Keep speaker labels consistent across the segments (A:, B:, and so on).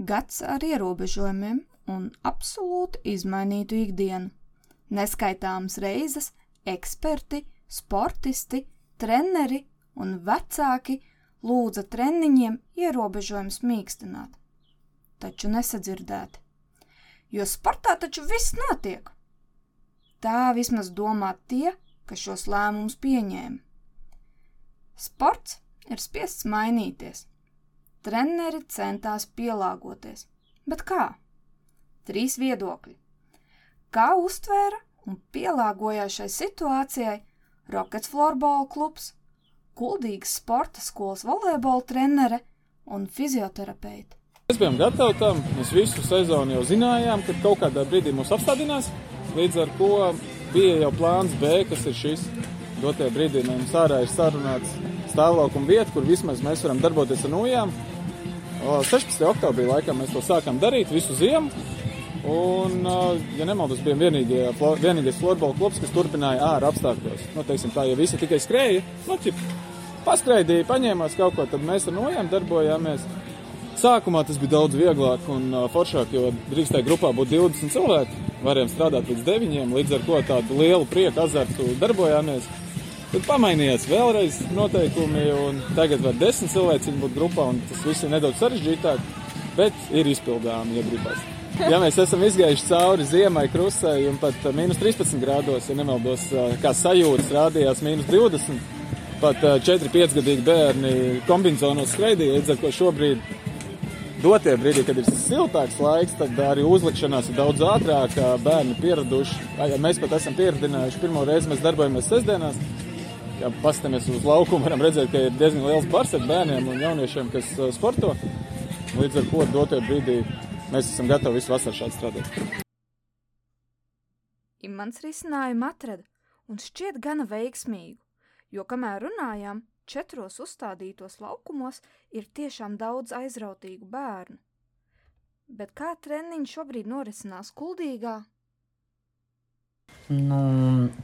A: Gads ar ierobežojumiem un absolūti izmainītu ikdienu. Neskaitāmas reizes eksperti, sportisti, treneri un vecāki lūdza treniņiem ierobežojumus mīkstināt, taču nesadzirdēti, jo sportā taču viss notiek. Tā vismaz domā tie, kas šos lēmumus pieņēma. Sports ir spiests mainīties. Treneri centās pielāgoties, bet kā? Trīs viedokļi. Kā uztvēra un pielāgojās šai situācijai Rockets Florbola klubs, Kuldīgas sporta skolas volejbola trenere un fizioterapeite.
B: Mēs bijām gatavi tam, mēs visu sezonu jau zinājām, ka kaut kādā brīdī mūs apstādinās. Līdz ar to bija jau plāns B, kas ir šis. Dotajā brīdī mums ārā ir sarunāts stāvlaukuma vieta, kur vismaz mēs varam darboties ar nojām. 16. oktobrī laikam mēs to sākām darīt visu ziemu. Un, ja nemaldos, bija vienīgie, vienīgais florbola klubs, kas turpināja ārā apstākļos. Nu, teiksim, tā, ja visi tikai skrēja, nu, ķip, paskraidīja, paņēmās kaut ko, tad mēs ar nojām darbojāmies. Sākumā tas bija daudz vieglāk un foršāk, jo drīkstēja grupā būt 20 cilvēki. Varējām strādāt līdz 9, līdz ar to tādu lielu prieku, azartu darbojāmies. Tad pamainījās vēlreiz noteikumi, un tagad var 10 cilvēki būt grupā, un tas viss ir nedaudz sarežģītāk, bet ir izpildāmi, ja gribas. Ja mēs esam izgājuši cauri ziemai, krusai un pat mīnus 13 grādos, ja nemaldos, kā sajūtas rādījās mīnus 20, pat 4-5 gadīgi bērni kombinācijos skraidīja, līdz ar to šobrīd dotie brīdī, kad ir siltāks laiks, tad arī uzlikšanās ir daudz ātrāk, bērni pieraduši. Mēs pat esam pieradinājuši, pirmo reizi mēs darbojamies sestdienās. Ja paskatāmies uz laukumu, varam redzēt, ka ir diezgan liels bars ar bērniem un jauniešiem, kas sporto. Līdz ar to dotie brīdī mēs esam gatavi visu vasaru šādi strādāt.
A: Imants risinājumu atrada un šķiet gana veiksmīgu, jo kamēr runājām, četros uzstādītos laukumos ir tiešām daudz aizrautīgu bērnu. Bet kā treniņš šobrīd norisinās Kuldīgā?
C: Nu,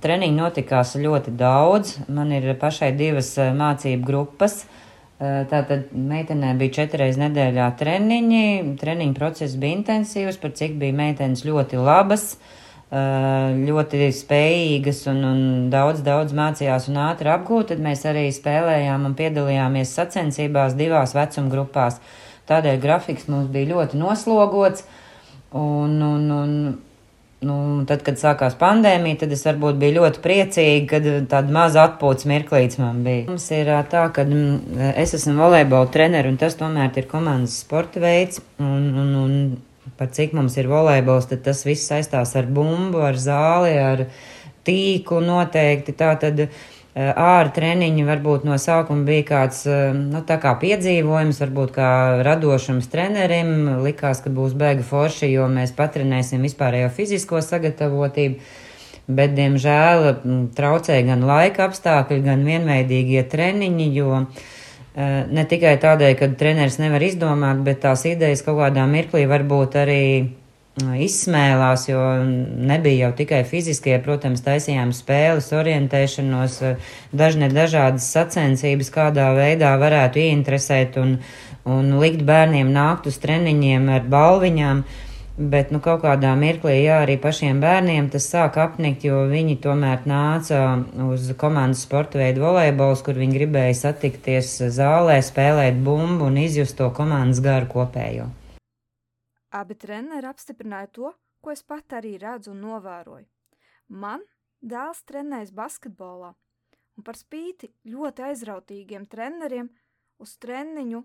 C: treniņi notikās ļoti daudz. Man ir pašai divas eh, mācību grupas. Eh, tātad meitenē bija četreiz nedēļā treniņi. Treniņu process bija intensīvs, par cik bija meitenes ļoti labas. Uh, ļoti spējīgas un, un daudz, daudz mācījās un ātri apgūt, tad mēs arī spēlējām un piedalījāmies sacensībās divās vecuma grupās. Tādēļ grafiks mums bija ļoti noslogots. Un, un, un, nu, tad, kad sākās pandēmija, tad es varbūt biju ļoti priecīga, kad tāda maza atpūtas mirklīts man bija. Mums ir tā, ka es esmu volejbola treneris un tas tomēr ir komandas sporta veids. Un, un, un par cik mums ir volejbols, tad tas viss saistās ar bumbu, ar zāli, ar tīklu noteikti. Tā tad eh, ārā treniņi varbūt no sākuma bija kāds eh, nu, kā piedzīvojums, varbūt kā radošums trenerim. Likās, ka būs beiga forši, jo mēs patrenēsim vispārējo fizisko sagatavotību. Bet, diemžēl, traucēja gan laika apstākļi, gan vienveidīgie treniņi, jo Eh, ne tikai tādēļ, ka treneris nevar izdomāt, bet tās idejas kaut kādā mirklī varbūt arī eh, izsmēlās, jo nebija jau tikai fiziskie, protams, taisījām spēles, orientēšanos, dažne dažādas sacensības, kādā veidā varētu ieinteresēt un, un likt bērniem nākt uz treniņiem ar balviņām. Bet nu, kaut kādā mirklī, jā, arī pašiem bērniem tas sāk apnikt, jo viņi tomēr nāca uz komandas sporta veidu volejbols, kur viņi gribēja satikties zālē, spēlēt bumbu un izjust to komandas garu kopējo.
A: Abi treneri apstiprināja to, ko es pat arī redzu un novēroju. Man dēls trenējas basketbolā, un par spīti ļoti aizrautīgiem treneriem uz treniņu,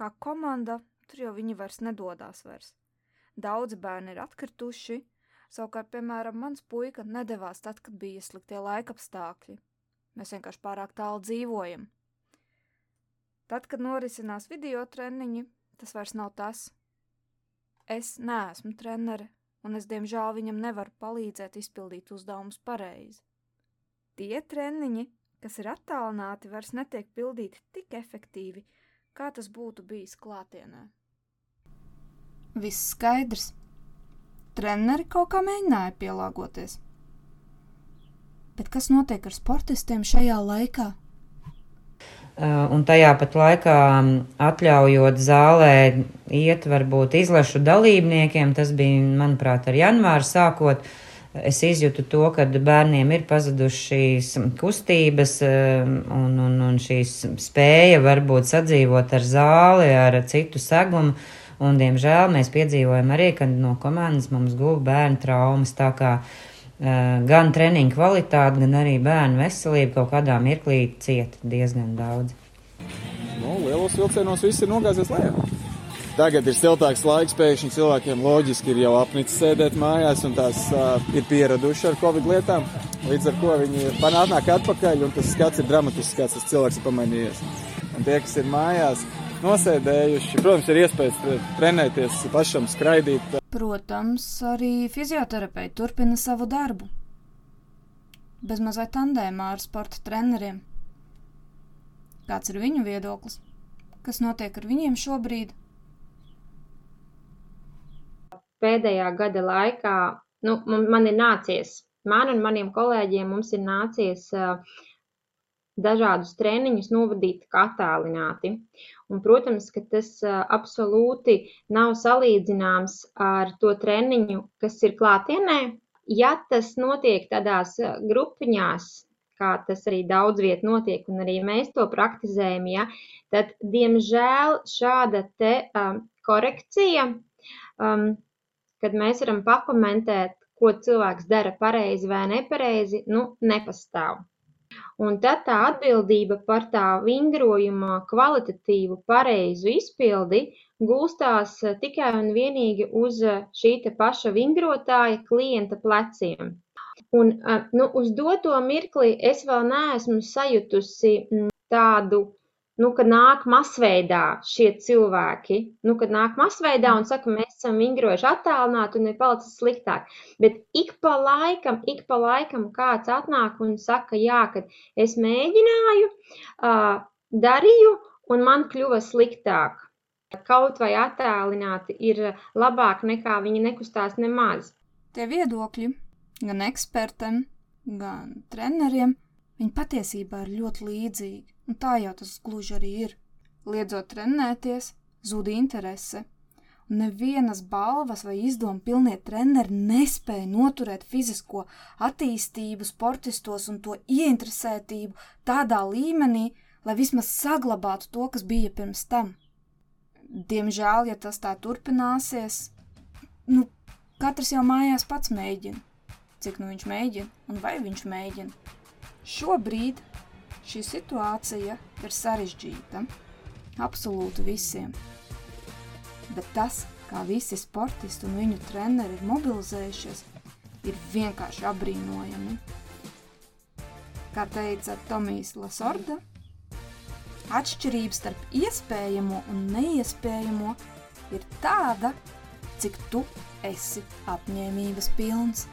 A: kā komanda, tur jau viņi vairs nedodās vairs. Daudzi bērni ir atkrituši, savukārt, piemēram, mans puika nedavās tad, kad bija sliktie laikapstākļi. Mēs vienkārši pārāk tālu dzīvojam. Tad, kad norisinās video treniņi, tas vairs nav tas. Es neesmu trenere, un es diemžēl viņam nevaru palīdzēt izpildīt uzdevumus pareizi. Tie treniņi, kas ir attālināti, vairs netiek pildīti tik efektīvi, kā tas būtu bijis klātienē. Viss skaidrs. Treneri kaut kā mēģināja pielāgoties. Bet kas notiek ar sportistiem šajā laikā?
C: Uh, un tajā pat laikā um, atļaujot zālē iet varbūt izlašu dalībniekiem, tas bija, manuprāt, ar janvāru sākot. Es izjūtu to, ka bērniem ir pazudušas kustības un, un, un šīs spēja varbūt sadzīvot ar zāli, ar citu segumu. Un, diemžēl mēs piedzīvojam arī, ka no komandas mums guva bērnu traumas. Tā kā gan treniņu kvalitāte, gan arī bērnu veselība kaut kādā mirklī cieta diezgan daudz.
B: Nu, lielos vilcienos viss ir nogāzies lejā. Tagad ir siltāks laiks, pēkšņi cilvēkiem loģiski ir jau apnicis sēdēt mājās, un tās uh, ir pieraduši ar covid lietām. Līdz ar to viņi panāk atpakaļ, un tas skats ir dramatisks skats, tas cilvēks ir pamainījies. Un tie, kas ir mājās, nosēdējuši, protams, ir iespējas trenēties pašam, skraidīt.
A: Protams, arī fizioterapeiti turpina savu darbu. Bez mazliet tandēmā ar sporta treneriem. Kāds ir viņu viedoklis? Kas notiek ar viņiem šobrīd?
D: pēdējā gada laikā nu, man ir nācies, man un maniem kolēģiem mums ir nācies dažādus treniņus novadīt attālināti. Un, protams, ka tas absolūti nav salīdzināms ar to treniņu, kas ir klātienē. Ja tas notiek tādās grupiņās, kā tas arī daudz viet notiek, un arī mēs to praktizējam, ja, tad, diemžēl, šāda te um, korekcija um, kad mēs varam pakomentēt, ko cilvēks dara pareizi vai nepareizi, nu, nepastāv. Un tad tā atbildība par tā vingrojuma kvalitatīvu pareizu izpildi gulstās tikai un vienīgi uz šī te paša vingrotāja klienta pleciem. Un nu, uz doto mirkli es vēl neesmu sajutusi mm, tādu nu, kad nāk masveidā šie cilvēki, nu, kad nāk masveidā un saka, mēs esam vingrojuši attālināti un ir palicis sliktāk. Bet ik pa laikam, ik pa laikam kāds atnāk un saka, jā, kad es mēģināju, uh, darīju un man kļuva sliktāk. Kaut vai attālināti ir labāk nekā viņi nekustās nemaz.
A: Tie viedokļi gan ekspertiem, gan treneriem, viņi patiesībā ir ļoti līdzīgi. Un tā jau tas gluži arī ir. Liedzot trenēties, zūd interese, un nevienas balvas vai izdomu pilnie treneri nespēja noturēt fizisko attīstību sportistos un to ieinteresētību tādā līmenī, lai vismaz saglabātu to, kas bija pirms tam. Diemžēl, ja tas tā turpināsies, nu, katrs jau mājās pats mēģina, cik nu viņš mēģina un vai viņš mēģina. Šobrīd Šī situācija ir sarežģīta absolūti visiem. Bet tas, kā visi sportisti un viņu treneri ir mobilizējušies, ir vienkārši apbrīnojami. Kā teica Tomijs Lasorda, atšķirība starp iespējamo un neiespējamo ir tāda, cik tu esi apņēmības pilns.